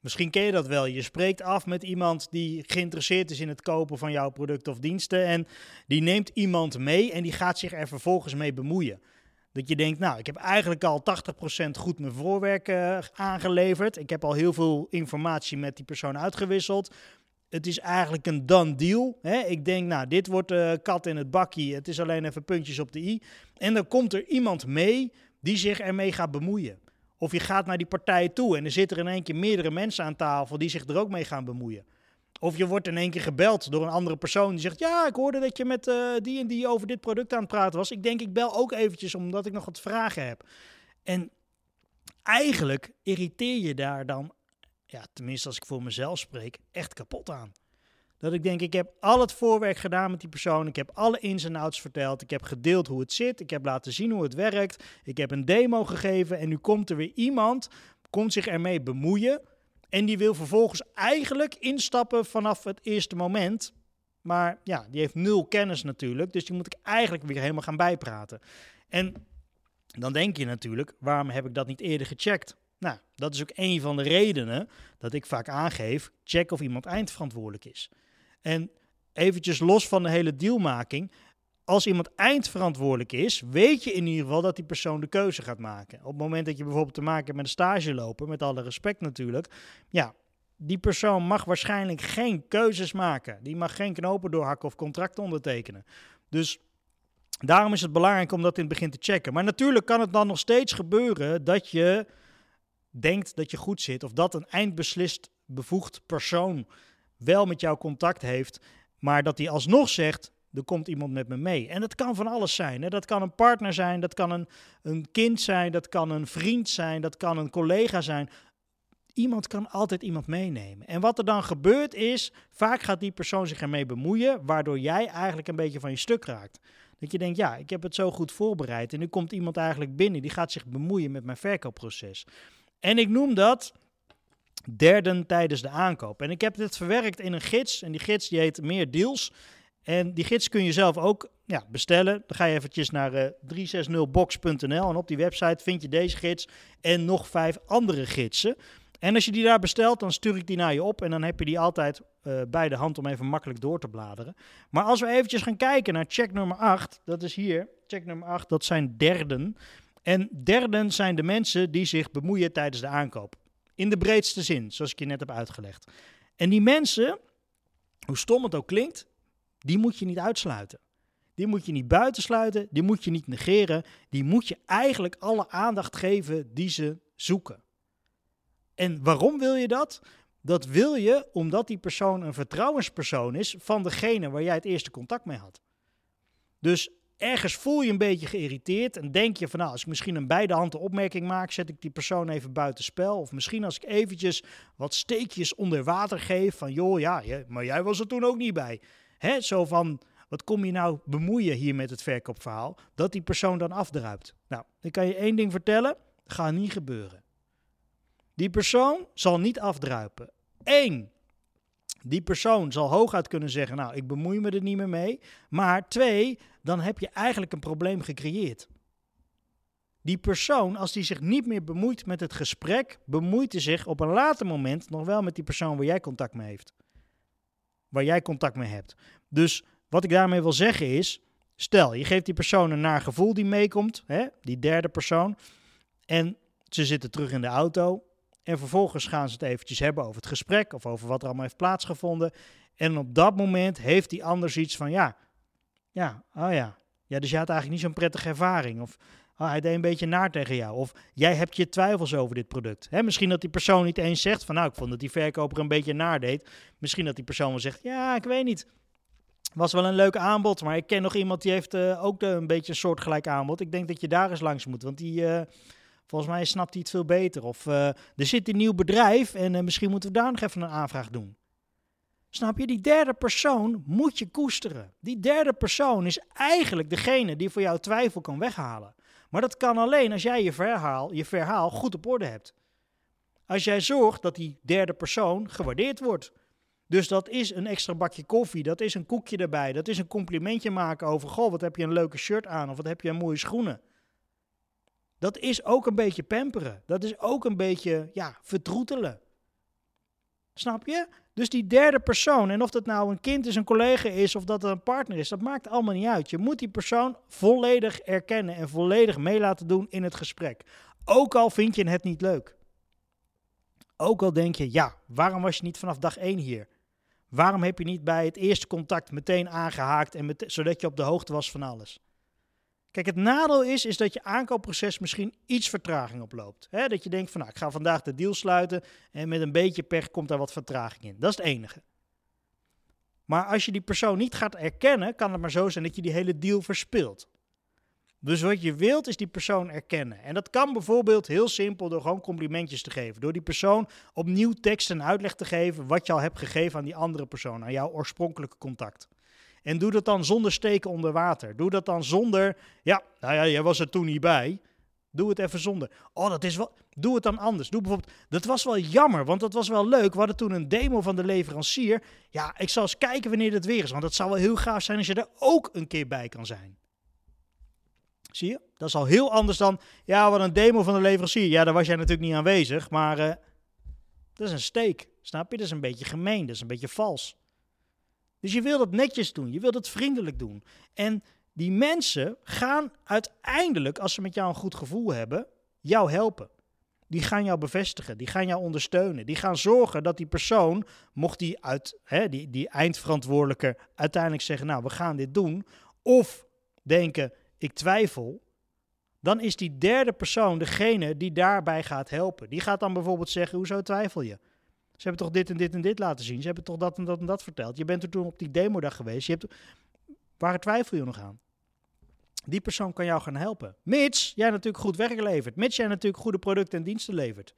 Misschien ken je dat wel. Je spreekt af met iemand die geïnteresseerd is in het kopen van jouw producten of diensten. En die neemt iemand mee en die gaat zich er vervolgens mee bemoeien. Dat je denkt, nou, ik heb eigenlijk al 80% goed mijn voorwerk uh, aangeleverd. Ik heb al heel veel informatie met die persoon uitgewisseld. Het is eigenlijk een done deal. Hè? Ik denk, nou, dit wordt uh, kat in het bakkie. Het is alleen even puntjes op de i. En dan komt er iemand mee die zich ermee gaat bemoeien. Of je gaat naar die partij toe en er zitten in één keer meerdere mensen aan tafel die zich er ook mee gaan bemoeien. Of je wordt in één keer gebeld door een andere persoon die zegt: Ja, ik hoorde dat je met uh, die en die over dit product aan het praten was. Ik denk, ik bel ook eventjes omdat ik nog wat vragen heb. En eigenlijk irriteer je daar dan, ja, tenminste als ik voor mezelf spreek, echt kapot aan. Dat ik denk, ik heb al het voorwerk gedaan met die persoon. Ik heb alle ins en outs verteld. Ik heb gedeeld hoe het zit. Ik heb laten zien hoe het werkt. Ik heb een demo gegeven. En nu komt er weer iemand, komt zich ermee bemoeien. En die wil vervolgens eigenlijk instappen vanaf het eerste moment. Maar ja, die heeft nul kennis natuurlijk. Dus die moet ik eigenlijk weer helemaal gaan bijpraten. En dan denk je natuurlijk, waarom heb ik dat niet eerder gecheckt? Nou, dat is ook een van de redenen dat ik vaak aangeef: check of iemand eindverantwoordelijk is. En eventjes los van de hele dealmaking. Als iemand eindverantwoordelijk is, weet je in ieder geval dat die persoon de keuze gaat maken. Op het moment dat je bijvoorbeeld te maken hebt met een stageloper, met alle respect natuurlijk, ja, die persoon mag waarschijnlijk geen keuzes maken. Die mag geen knopen doorhakken of contracten ondertekenen. Dus daarom is het belangrijk om dat in het begin te checken. Maar natuurlijk kan het dan nog steeds gebeuren dat je denkt dat je goed zit, of dat een eindbeslist bevoegd persoon wel met jou contact heeft, maar dat hij alsnog zegt: er komt iemand met me mee. En dat kan van alles zijn. Hè? Dat kan een partner zijn, dat kan een, een kind zijn, dat kan een vriend zijn, dat kan een collega zijn. Iemand kan altijd iemand meenemen. En wat er dan gebeurt is, vaak gaat die persoon zich ermee bemoeien, waardoor jij eigenlijk een beetje van je stuk raakt. Dat je denkt, ja, ik heb het zo goed voorbereid en nu komt iemand eigenlijk binnen, die gaat zich bemoeien met mijn verkoopproces. En ik noem dat derden tijdens de aankoop. En ik heb dit verwerkt in een gids. En die gids die heet Meer Deals. En die gids kun je zelf ook ja, bestellen. Dan ga je eventjes naar uh, 360box.nl en op die website vind je deze gids en nog vijf andere gidsen. En als je die daar bestelt, dan stuur ik die naar je op en dan heb je die altijd uh, bij de hand om even makkelijk door te bladeren. Maar als we eventjes gaan kijken naar check nummer 8, dat is hier, check nummer 8, dat zijn derden. En derden zijn de mensen die zich bemoeien tijdens de aankoop. In de breedste zin, zoals ik je net heb uitgelegd. En die mensen, hoe stom het ook klinkt, die moet je niet uitsluiten. Die moet je niet buitensluiten, die moet je niet negeren. Die moet je eigenlijk alle aandacht geven die ze zoeken. En waarom wil je dat? Dat wil je omdat die persoon een vertrouwenspersoon is van degene waar jij het eerste contact mee had. Dus ergens voel je een beetje geïrriteerd en denk je van nou, als ik misschien een beide handen opmerking maak, zet ik die persoon even buiten spel. Of misschien als ik eventjes wat steekjes onder water geef van joh, ja, maar jij was er toen ook niet bij. Hè, zo van, wat kom je nou bemoeien hier met het verkoopverhaal, dat die persoon dan afdruipt. Nou, ik kan je één ding vertellen, gaat niet gebeuren. Die persoon zal niet afdruipen. Eén, die persoon zal hooguit kunnen zeggen, nou, ik bemoei me er niet meer mee. Maar twee, dan heb je eigenlijk een probleem gecreëerd. Die persoon, als die zich niet meer bemoeit met het gesprek, bemoeit hij zich op een later moment nog wel met die persoon waar jij contact mee heeft. Waar jij contact mee hebt. Dus wat ik daarmee wil zeggen is, stel, je geeft die persoon een naar gevoel die meekomt, hè, die derde persoon, en ze zitten terug in de auto en vervolgens gaan ze het eventjes hebben over het gesprek of over wat er allemaal heeft plaatsgevonden. En op dat moment heeft die ander iets van, ja, ja, oh ja. Ja, dus je had eigenlijk niet zo'n prettige ervaring. Of oh, hij deed een beetje naar tegen jou. Of jij hebt je twijfels over dit product. Hè, misschien dat die persoon niet eens zegt van, nou, ik vond dat die verkoper een beetje naar deed. Misschien dat die persoon wel zegt, ja, ik weet niet. Was wel een leuk aanbod, maar ik ken nog iemand die heeft uh, ook een beetje een soortgelijk aanbod. Ik denk dat je daar eens langs moet, want die... Uh, Volgens mij snapt hij het veel beter. Of uh, er zit een nieuw bedrijf en uh, misschien moeten we daar nog even een aanvraag doen. Snap je? Die derde persoon moet je koesteren. Die derde persoon is eigenlijk degene die voor jou twijfel kan weghalen. Maar dat kan alleen als jij je verhaal, je verhaal goed op orde hebt. Als jij zorgt dat die derde persoon gewaardeerd wordt. Dus dat is een extra bakje koffie, dat is een koekje erbij, dat is een complimentje maken over, goh, wat heb je een leuke shirt aan of wat heb je een mooie schoenen. Dat is ook een beetje pamperen. Dat is ook een beetje ja, vertroetelen. Snap je? Dus die derde persoon, en of dat nou een kind is, een collega is of dat er een partner is, dat maakt allemaal niet uit. Je moet die persoon volledig erkennen en volledig mee laten doen in het gesprek. Ook al vind je het niet leuk. Ook al denk je, ja, waarom was je niet vanaf dag 1 hier? Waarom heb je niet bij het eerste contact meteen aangehaakt, en zodat je op de hoogte was van alles? Kijk, het nadeel is, is dat je aankoopproces misschien iets vertraging oploopt. Dat je denkt van, nou, ik ga vandaag de deal sluiten en met een beetje pech komt daar wat vertraging in. Dat is het enige. Maar als je die persoon niet gaat erkennen, kan het maar zo zijn dat je die hele deal verspilt. Dus wat je wilt is die persoon erkennen. En dat kan bijvoorbeeld heel simpel door gewoon complimentjes te geven. Door die persoon opnieuw tekst en uitleg te geven wat je al hebt gegeven aan die andere persoon, aan jouw oorspronkelijke contact. En doe dat dan zonder steken onder water. Doe dat dan zonder, ja, nou ja, jij was er toen niet bij. Doe het even zonder. Oh, dat is wel. Doe het dan anders. Doe bijvoorbeeld. Dat was wel jammer, want dat was wel leuk. We hadden toen een demo van de leverancier. Ja, ik zal eens kijken wanneer het weer is. Want het zou wel heel gaaf zijn als je er ook een keer bij kan zijn. Zie je? Dat is al heel anders dan. Ja, wat een demo van de leverancier. Ja, daar was jij natuurlijk niet aanwezig. Maar uh, dat is een steek. Snap je? Dat is een beetje gemeen. Dat is een beetje vals. Dus je wilt het netjes doen, je wilt het vriendelijk doen. En die mensen gaan uiteindelijk, als ze met jou een goed gevoel hebben, jou helpen. Die gaan jou bevestigen, die gaan jou ondersteunen. Die gaan zorgen dat die persoon, mocht die, uit, hè, die, die eindverantwoordelijke uiteindelijk zeggen, nou we gaan dit doen. Of denken, ik twijfel. Dan is die derde persoon degene die daarbij gaat helpen. Die gaat dan bijvoorbeeld zeggen, hoezo twijfel je? Ze hebben toch dit en dit en dit laten zien. Ze hebben toch dat en dat en dat verteld. Je bent er toen op die demodag geweest. Je hebt, waar twijfel je nog aan? Die persoon kan jou gaan helpen. Mits jij natuurlijk goed werk levert. Mits jij natuurlijk goede producten en diensten levert.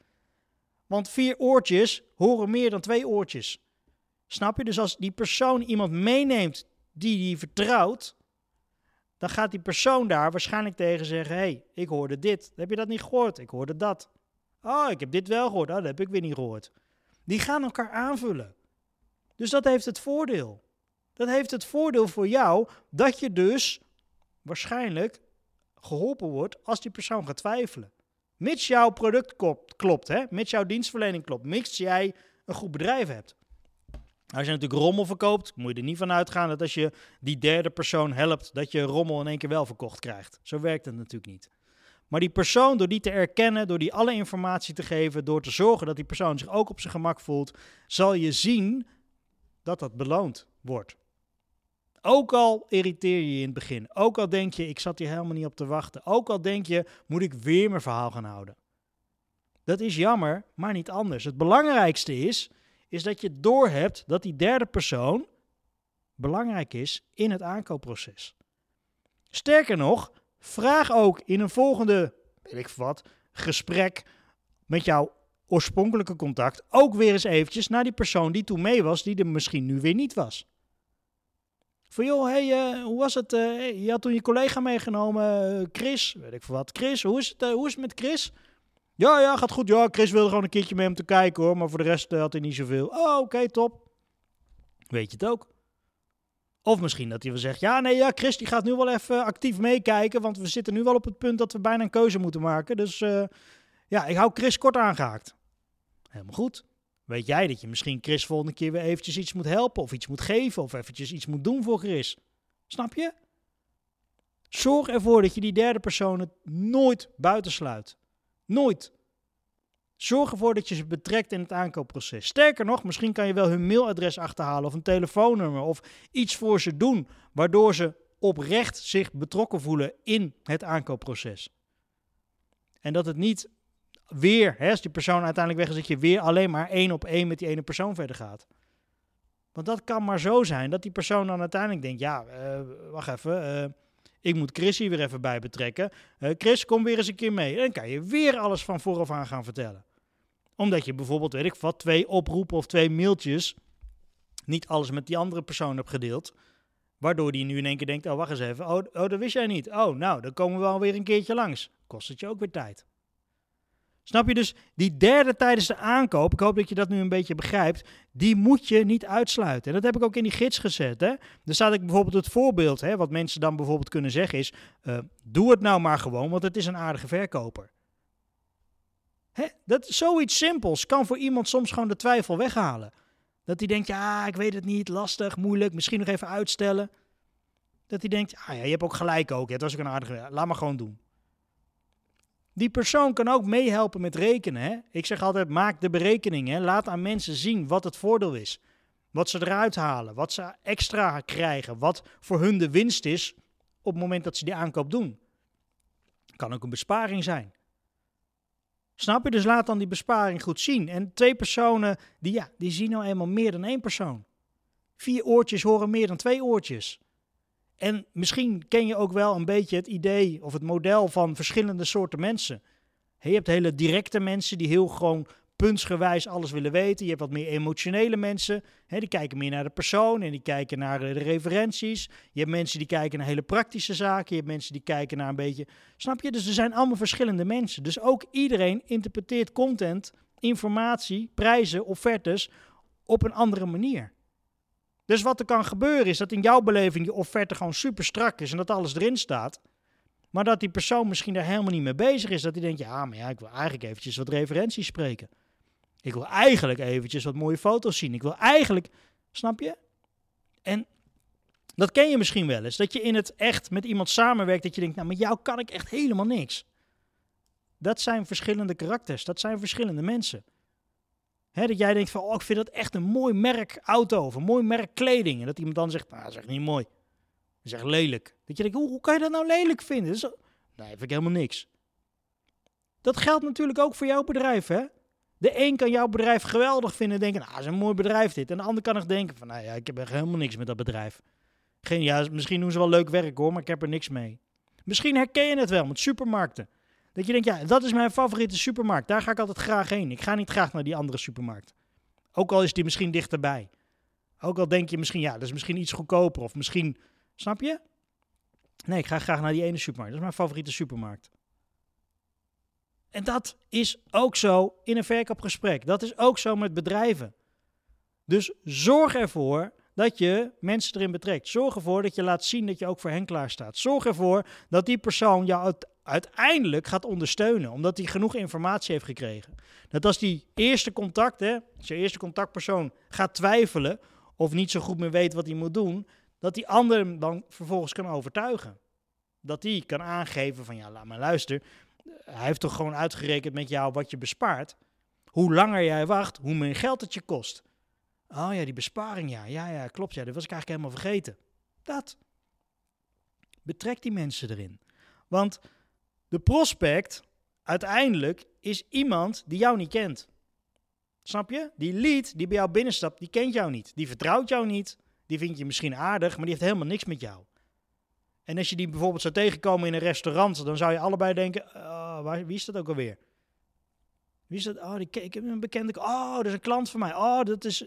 Want vier oortjes horen meer dan twee oortjes. Snap je? Dus als die persoon iemand meeneemt die die vertrouwt, dan gaat die persoon daar waarschijnlijk tegen zeggen: hey, ik hoorde dit. Heb je dat niet gehoord? Ik hoorde dat. Oh, ik heb dit wel gehoord. Oh, dat heb ik weer niet gehoord. Die gaan elkaar aanvullen. Dus dat heeft het voordeel. Dat heeft het voordeel voor jou dat je dus waarschijnlijk geholpen wordt als die persoon gaat twijfelen. Mits jouw product klopt, hè? mits jouw dienstverlening klopt, mits jij een goed bedrijf hebt. Als je natuurlijk rommel verkoopt, moet je er niet van uitgaan dat als je die derde persoon helpt, dat je rommel in één keer wel verkocht krijgt. Zo werkt het natuurlijk niet. Maar die persoon, door die te erkennen, door die alle informatie te geven, door te zorgen dat die persoon zich ook op zijn gemak voelt, zal je zien dat dat beloond wordt. Ook al irriteer je je in het begin, ook al denk je, ik zat hier helemaal niet op te wachten, ook al denk je, moet ik weer mijn verhaal gaan houden. Dat is jammer, maar niet anders. Het belangrijkste is, is dat je doorhebt dat die derde persoon belangrijk is in het aankoopproces. Sterker nog, Vraag ook in een volgende, weet ik wat, gesprek met jouw oorspronkelijke contact ook weer eens eventjes naar die persoon die toen mee was, die er misschien nu weer niet was. Van joh, hey, uh, hoe was het? Uh, je had toen je collega meegenomen, uh, Chris, weet ik wat. Chris, hoe is, het, hoe is het met Chris? Ja, ja, gaat goed. Ja, Chris wilde gewoon een keertje mee om te kijken hoor, maar voor de rest had hij niet zoveel. Oh, oké, top. Weet je het ook? Of misschien dat hij wel zegt, ja nee, ja, Chris die gaat nu wel even actief meekijken, want we zitten nu wel op het punt dat we bijna een keuze moeten maken. Dus uh, ja, ik hou Chris kort aangehaakt. Helemaal goed. Weet jij dat je misschien Chris volgende keer weer eventjes iets moet helpen of iets moet geven of eventjes iets moet doen voor Chris? Snap je? Zorg ervoor dat je die derde persoon het nooit buitensluit. Nooit. Zorg ervoor dat je ze betrekt in het aankoopproces. Sterker nog, misschien kan je wel hun mailadres achterhalen of een telefoonnummer of iets voor ze doen, waardoor ze oprecht zich betrokken voelen in het aankoopproces. En dat het niet weer, hè, als die persoon uiteindelijk weg is, dat je weer alleen maar één op één met die ene persoon verder gaat. Want dat kan maar zo zijn dat die persoon dan uiteindelijk denkt: ja, uh, wacht even, uh, ik moet Chris hier weer even bij betrekken. Uh, Chris, kom weer eens een keer mee. Dan kan je weer alles van vooraf aan gaan vertellen omdat je bijvoorbeeld, weet ik wat, twee oproepen of twee mailtjes niet alles met die andere persoon hebt gedeeld. Waardoor die nu in één keer denkt, oh wacht eens even, oh, oh dat wist jij niet. Oh, nou, dan komen we alweer een keertje langs. Kost het je ook weer tijd. Snap je dus, die derde tijdens de aankoop, ik hoop dat je dat nu een beetje begrijpt, die moet je niet uitsluiten. En dat heb ik ook in die gids gezet. Hè. Daar staat ik bijvoorbeeld het voorbeeld, hè, wat mensen dan bijvoorbeeld kunnen zeggen is, uh, doe het nou maar gewoon, want het is een aardige verkoper. Hè? Dat zoiets simpels kan voor iemand soms gewoon de twijfel weghalen. Dat hij denkt, ja, ik weet het niet, lastig, moeilijk, misschien nog even uitstellen. Dat hij denkt, ah ja, je hebt ook gelijk ook, het was ook een aardige, laat maar gewoon doen. Die persoon kan ook meehelpen met rekenen. Hè? Ik zeg altijd, maak de berekening. Hè? Laat aan mensen zien wat het voordeel is. Wat ze eruit halen, wat ze extra krijgen, wat voor hun de winst is op het moment dat ze die aankoop doen. Kan ook een besparing zijn. Snap je? Dus laat dan die besparing goed zien. En twee personen, die, ja, die zien nou eenmaal meer dan één persoon. Vier oortjes horen meer dan twee oortjes. En misschien ken je ook wel een beetje het idee of het model van verschillende soorten mensen. Je hebt hele directe mensen die heel gewoon puntsgewijs alles willen weten. Je hebt wat meer emotionele mensen, hè, die kijken meer naar de persoon en die kijken naar de referenties. Je hebt mensen die kijken naar hele praktische zaken. Je hebt mensen die kijken naar een beetje. Snap je? Dus er zijn allemaal verschillende mensen. Dus ook iedereen interpreteert content, informatie, prijzen, offertes op een andere manier. Dus wat er kan gebeuren is dat in jouw beleving je offerte gewoon super strak is en dat alles erin staat. Maar dat die persoon misschien daar helemaal niet mee bezig is. Dat hij denkt, ja, maar ja, ik wil eigenlijk eventjes wat referenties spreken. Ik wil eigenlijk eventjes wat mooie foto's zien. Ik wil eigenlijk, snap je? En dat ken je misschien wel eens. Dat je in het echt met iemand samenwerkt. Dat je denkt, nou met jou kan ik echt helemaal niks. Dat zijn verschillende karakters. Dat zijn verschillende mensen. dat jij denkt van, oh, ik vind dat echt een mooi merk auto of een mooi merk kleding. En dat iemand dan zegt, nou, dat is echt niet mooi. Dat is echt lelijk. Dat je denkt, hoe, hoe kan je dat nou lelijk vinden? Dat nee, vind ik helemaal niks. Dat geldt natuurlijk ook voor jouw bedrijf, hè? De een kan jouw bedrijf geweldig vinden en denken, nou, is een mooi bedrijf dit. En de ander kan nog denken van, nou ja, ik heb echt helemaal niks met dat bedrijf. Geen, ja, misschien doen ze wel leuk werk hoor, maar ik heb er niks mee. Misschien herken je het wel met supermarkten. Dat je denkt, ja, dat is mijn favoriete supermarkt. Daar ga ik altijd graag heen. Ik ga niet graag naar die andere supermarkt. Ook al is die misschien dichterbij. Ook al denk je misschien, ja, dat is misschien iets goedkoper. Of misschien, snap je? Nee, ik ga graag naar die ene supermarkt. Dat is mijn favoriete supermarkt. En dat is ook zo in een verkoopgesprek. Dat is ook zo met bedrijven. Dus zorg ervoor dat je mensen erin betrekt. Zorg ervoor dat je laat zien dat je ook voor hen klaar staat. Zorg ervoor dat die persoon jou uiteindelijk gaat ondersteunen, omdat hij genoeg informatie heeft gekregen. Dat als die eerste contact, hè, je eerste contactpersoon gaat twijfelen of niet zo goed meer weet wat hij moet doen, dat die ander hem dan vervolgens kan overtuigen. Dat die kan aangeven van ja, laat maar luisteren hij heeft toch gewoon uitgerekend met jou wat je bespaart. Hoe langer jij wacht, hoe meer geld het je kost. Oh ja, die besparing, ja. Ja, ja, klopt. Ja, dat was ik eigenlijk helemaal vergeten. Dat. Betrek die mensen erin. Want de prospect, uiteindelijk, is iemand die jou niet kent. Snap je? Die lead die bij jou binnenstapt, die kent jou niet. Die vertrouwt jou niet. Die vindt je misschien aardig, maar die heeft helemaal niks met jou. En als je die bijvoorbeeld zou tegenkomen in een restaurant, dan zou je allebei denken: oh, waar, wie is dat ook alweer? Wie is dat? Oh, die, ik heb een bekende. Oh, dat is een klant van mij. Oh, dat is.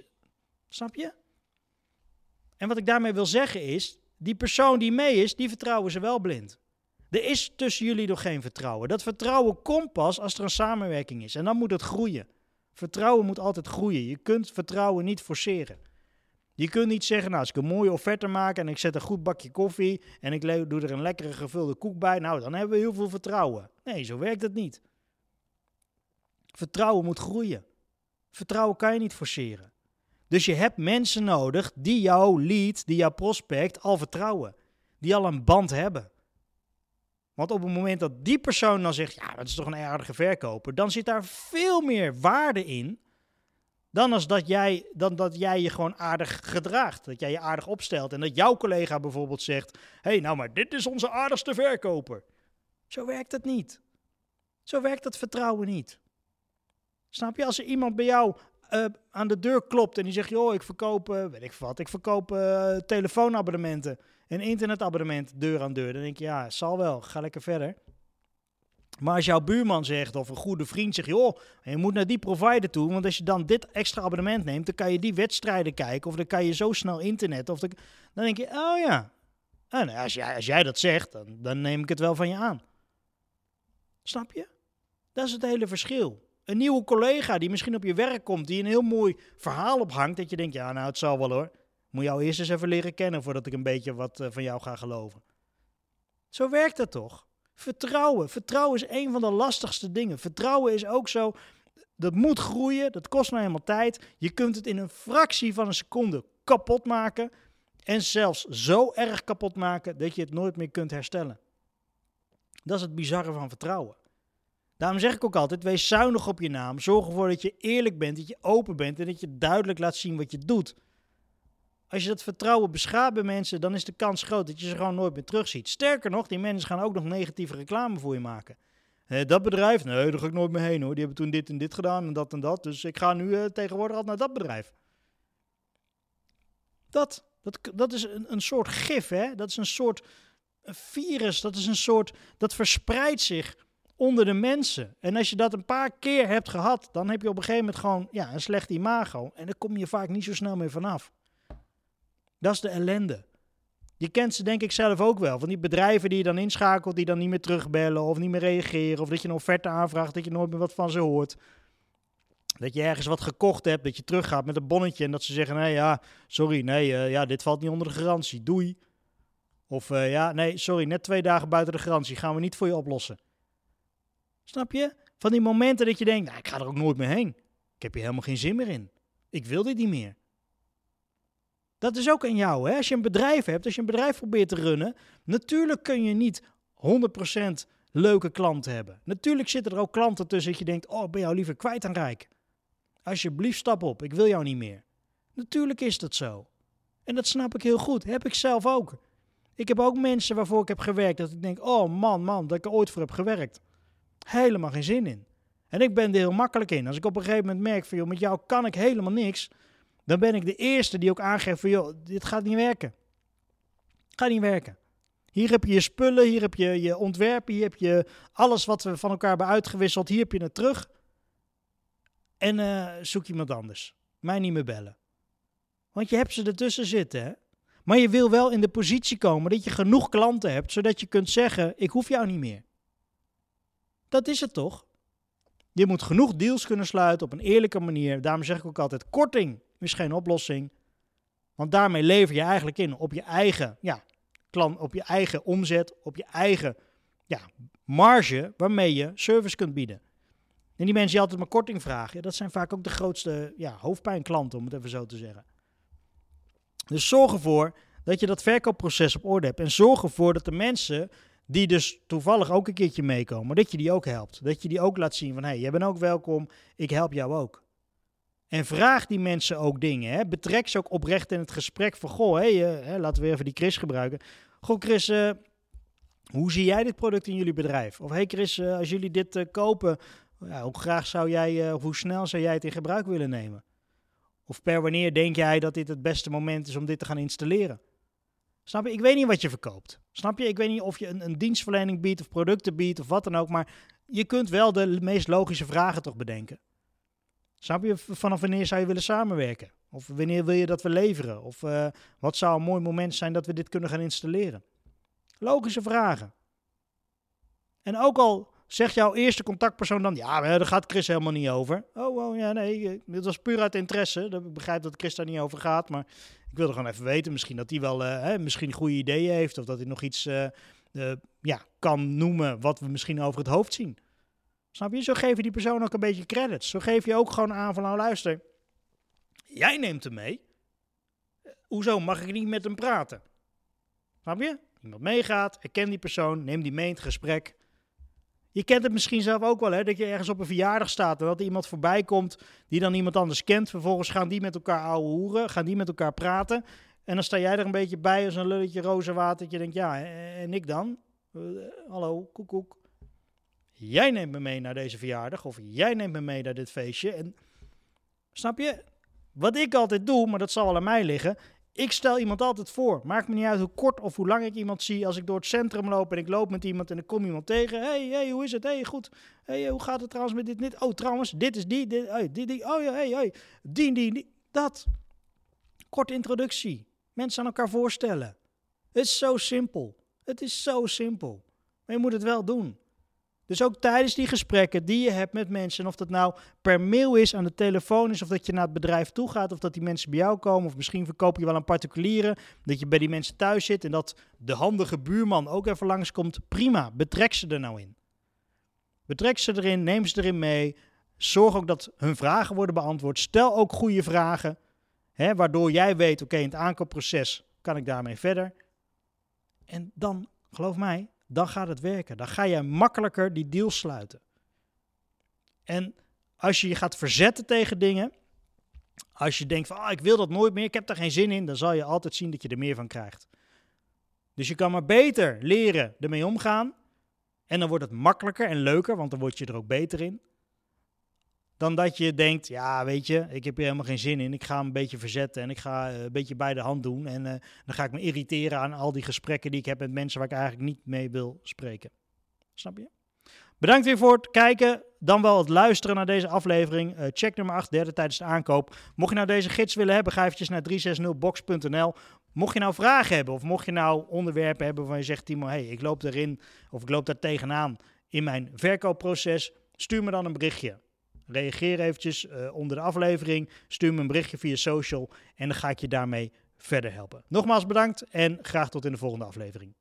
Snap je? En wat ik daarmee wil zeggen is: die persoon die mee is, die vertrouwen ze wel blind. Er is tussen jullie nog geen vertrouwen. Dat vertrouwen komt pas als er een samenwerking is. En dan moet het groeien. Vertrouwen moet altijd groeien. Je kunt vertrouwen niet forceren. Je kunt niet zeggen, nou, als ik een mooie offerte maak en ik zet een goed bakje koffie en ik doe er een lekkere gevulde koek bij, nou, dan hebben we heel veel vertrouwen. Nee, zo werkt het niet. Vertrouwen moet groeien. Vertrouwen kan je niet forceren. Dus je hebt mensen nodig die jouw lead, die jouw prospect al vertrouwen. Die al een band hebben. Want op het moment dat die persoon dan zegt, ja, dat is toch een aardige verkoper, dan zit daar veel meer waarde in dan als dat jij, dan dat jij je gewoon aardig gedraagt. Dat jij je aardig opstelt. En dat jouw collega bijvoorbeeld zegt: Hé, hey, nou maar dit is onze aardigste verkoper. Zo werkt het niet. Zo werkt het vertrouwen niet. Snap je? Als er iemand bij jou uh, aan de deur klopt en die zegt: Joh, ik verkoop, uh, weet ik wat, ik verkoop uh, telefoonabonnementen en internetabonnement deur aan deur. Dan denk je: Ja, zal wel, ga lekker verder. Maar als jouw buurman zegt of een goede vriend zegt, joh, je moet naar die provider toe, want als je dan dit extra abonnement neemt, dan kan je die wedstrijden kijken of dan kan je zo snel internet. Of dan, dan denk je, oh ja. En als jij, als jij dat zegt, dan, dan neem ik het wel van je aan. Snap je? Dat is het hele verschil. Een nieuwe collega die misschien op je werk komt, die een heel mooi verhaal ophangt, dat je denkt, ja, nou, het zal wel hoor. Moet jou eerst eens even leren kennen voordat ik een beetje wat eh, van jou ga geloven. Zo werkt het toch? Vertrouwen. Vertrouwen is een van de lastigste dingen. Vertrouwen is ook zo. Dat moet groeien. Dat kost nou helemaal tijd. Je kunt het in een fractie van een seconde kapot maken. En zelfs zo erg kapot maken dat je het nooit meer kunt herstellen. Dat is het bizarre van vertrouwen. Daarom zeg ik ook altijd: wees zuinig op je naam. Zorg ervoor dat je eerlijk bent, dat je open bent en dat je duidelijk laat zien wat je doet. Als je dat vertrouwen beschaadt bij mensen, dan is de kans groot dat je ze gewoon nooit meer terugziet. Sterker nog, die mensen gaan ook nog negatieve reclame voor je maken. Eh, dat bedrijf, nee, daar ga ik nooit meer heen hoor. Die hebben toen dit en dit gedaan en dat en dat. Dus ik ga nu uh, tegenwoordig altijd naar dat bedrijf. Dat, dat, dat is een, een soort gif, hè? Dat is een soort virus. Dat is een soort. Dat verspreidt zich onder de mensen. En als je dat een paar keer hebt gehad, dan heb je op een gegeven moment gewoon ja, een slecht imago. En daar kom je vaak niet zo snel meer vanaf. Dat is de ellende. Je kent ze denk ik zelf ook wel. Van die bedrijven die je dan inschakelt, die dan niet meer terugbellen of niet meer reageren. Of dat je een offerte aanvraagt, dat je nooit meer wat van ze hoort. Dat je ergens wat gekocht hebt, dat je teruggaat met een bonnetje en dat ze zeggen, nee ja, sorry, nee, uh, ja, dit valt niet onder de garantie, doei. Of uh, ja, nee, sorry, net twee dagen buiten de garantie, gaan we niet voor je oplossen. Snap je? Van die momenten dat je denkt, nou, ik ga er ook nooit meer heen. Ik heb hier helemaal geen zin meer in. Ik wil dit niet meer. Dat is ook aan jou. Hè? Als je een bedrijf hebt, als je een bedrijf probeert te runnen, natuurlijk kun je niet 100% leuke klanten hebben. Natuurlijk zitten er ook klanten tussen dat je denkt, oh, ben jou liever kwijt aan Rijk. Alsjeblieft, stap op, ik wil jou niet meer. Natuurlijk is dat zo. En dat snap ik heel goed, heb ik zelf ook. Ik heb ook mensen waarvoor ik heb gewerkt, dat ik denk, oh man, man, dat ik er ooit voor heb gewerkt. Helemaal geen zin in. En ik ben er heel makkelijk in. Als ik op een gegeven moment merk van, met jou kan ik helemaal niks, dan ben ik de eerste die ook aangeeft van, joh, dit gaat niet werken. Gaat niet werken. Hier heb je je spullen, hier heb je je ontwerpen, hier heb je alles wat we van elkaar hebben uitgewisseld, hier heb je het terug. En uh, zoek iemand anders. Mij niet meer bellen. Want je hebt ze ertussen zitten, hè? Maar je wil wel in de positie komen dat je genoeg klanten hebt, zodat je kunt zeggen: Ik hoef jou niet meer. Dat is het toch? Je moet genoeg deals kunnen sluiten op een eerlijke manier. Daarom zeg ik ook altijd: korting is geen oplossing. Want daarmee lever je eigenlijk in op je eigen, ja, klant, op je eigen omzet, op je eigen ja, marge waarmee je service kunt bieden. En die mensen die altijd maar korting vragen, dat zijn vaak ook de grootste ja, hoofdpijnklanten, om het even zo te zeggen. Dus zorg ervoor dat je dat verkoopproces op orde hebt. En zorg ervoor dat de mensen die dus toevallig ook een keertje meekomen, dat je die ook helpt. Dat je die ook laat zien van, hé, hey, jij bent ook welkom, ik help jou ook. En vraag die mensen ook dingen. Hè? Betrek ze ook oprecht in het gesprek van, goh, hey, uh, laten we even die Chris gebruiken. Goh Chris, uh, hoe zie jij dit product in jullie bedrijf? Of hey Chris, uh, als jullie dit kopen, ja, hoe graag zou jij, of hoe snel zou jij het in gebruik willen nemen? Of per wanneer denk jij dat dit het beste moment is om dit te gaan installeren? Snap je? Ik weet niet wat je verkoopt. Snap je? Ik weet niet of je een, een dienstverlening biedt of producten biedt of wat dan ook. Maar je kunt wel de meest logische vragen toch bedenken. Snap je? Vanaf wanneer zou je willen samenwerken? Of wanneer wil je dat we leveren? Of uh, wat zou een mooi moment zijn dat we dit kunnen gaan installeren? Logische vragen. En ook al Zegt jouw eerste contactpersoon dan, ja, daar gaat Chris helemaal niet over. Oh, oh ja, nee, eh, dit was puur uit interesse. Ik begrijp dat Chris daar niet over gaat, maar ik wilde gewoon even weten, misschien dat hij wel uh, hè, misschien goede ideeën heeft of dat hij nog iets ja, kan noemen wat we misschien over het hoofd zien. Snap je? Zo geef je die persoon ook een beetje credits. Zo geef je ook gewoon aan van, nou luister, jij neemt hem mee. Hoezo mag ik niet met hem praten? Snap je? Iemand meegaat, herken die persoon, neem die mee in het gesprek. Je kent het misschien zelf ook wel, hè? Dat je ergens op een verjaardag staat en dat er iemand voorbij komt die dan iemand anders kent. Vervolgens gaan die met elkaar ouwe hoeren, gaan die met elkaar praten. En dan sta jij er een beetje bij als een lulletje rozenwater. Dat je denkt, ja, en ik dan? Uh, hallo, koekoek. Jij neemt me mee naar deze verjaardag of jij neemt me mee naar dit feestje. En snap je? Wat ik altijd doe, maar dat zal wel aan mij liggen, ik stel iemand altijd voor. Maakt me niet uit hoe kort of hoe lang ik iemand zie. Als ik door het centrum loop en ik loop met iemand en ik kom iemand tegen. hey, hey, hoe is het? hey, goed. hey, hoe gaat het trouwens met dit? dit? Oh, trouwens, dit is die. Dit, die, die. Oh ja, hey, hey. Die, die. Dat. Korte introductie. Mensen aan elkaar voorstellen. Het is zo simpel. Het is zo simpel. Maar je moet het wel doen. Dus ook tijdens die gesprekken die je hebt met mensen, of dat nou per mail is, aan de telefoon is, of dat je naar het bedrijf toe gaat, of dat die mensen bij jou komen, of misschien verkoop je wel een particuliere, dat je bij die mensen thuis zit en dat de handige buurman ook even langskomt. Prima, betrek ze er nou in. Betrek ze erin, neem ze erin mee. Zorg ook dat hun vragen worden beantwoord. Stel ook goede vragen, hè, waardoor jij weet, oké, in het aankoopproces kan ik daarmee verder. En dan, geloof mij, dan gaat het werken. Dan ga je makkelijker die deal sluiten. En als je je gaat verzetten tegen dingen, als je denkt van ah, ik wil dat nooit meer, ik heb daar geen zin in, dan zal je altijd zien dat je er meer van krijgt. Dus je kan maar beter leren ermee omgaan. En dan wordt het makkelijker en leuker, want dan word je er ook beter in. Dan dat je denkt, ja, weet je, ik heb hier helemaal geen zin in. Ik ga hem een beetje verzetten en ik ga eh, een beetje bij de hand doen. En uh, dan ga ik me irriteren aan al die gesprekken die ik heb met mensen waar ik eigenlijk niet mee wil spreken. Snap je? Bedankt weer voor het kijken, dan wel het luisteren naar deze aflevering. Uh, check nummer 8, derde tijdens de aankoop. Mocht je nou deze gids willen hebben, ga eventjes naar 360box.nl. Mocht je nou vragen hebben of mocht je nou onderwerpen hebben waarvan je zegt, Timo, hey, ik loop erin of ik loop daar tegenaan in mijn verkoopproces, stuur me dan een berichtje. Reageer eventjes uh, onder de aflevering. Stuur me een berichtje via social en dan ga ik je daarmee verder helpen. Nogmaals bedankt en graag tot in de volgende aflevering.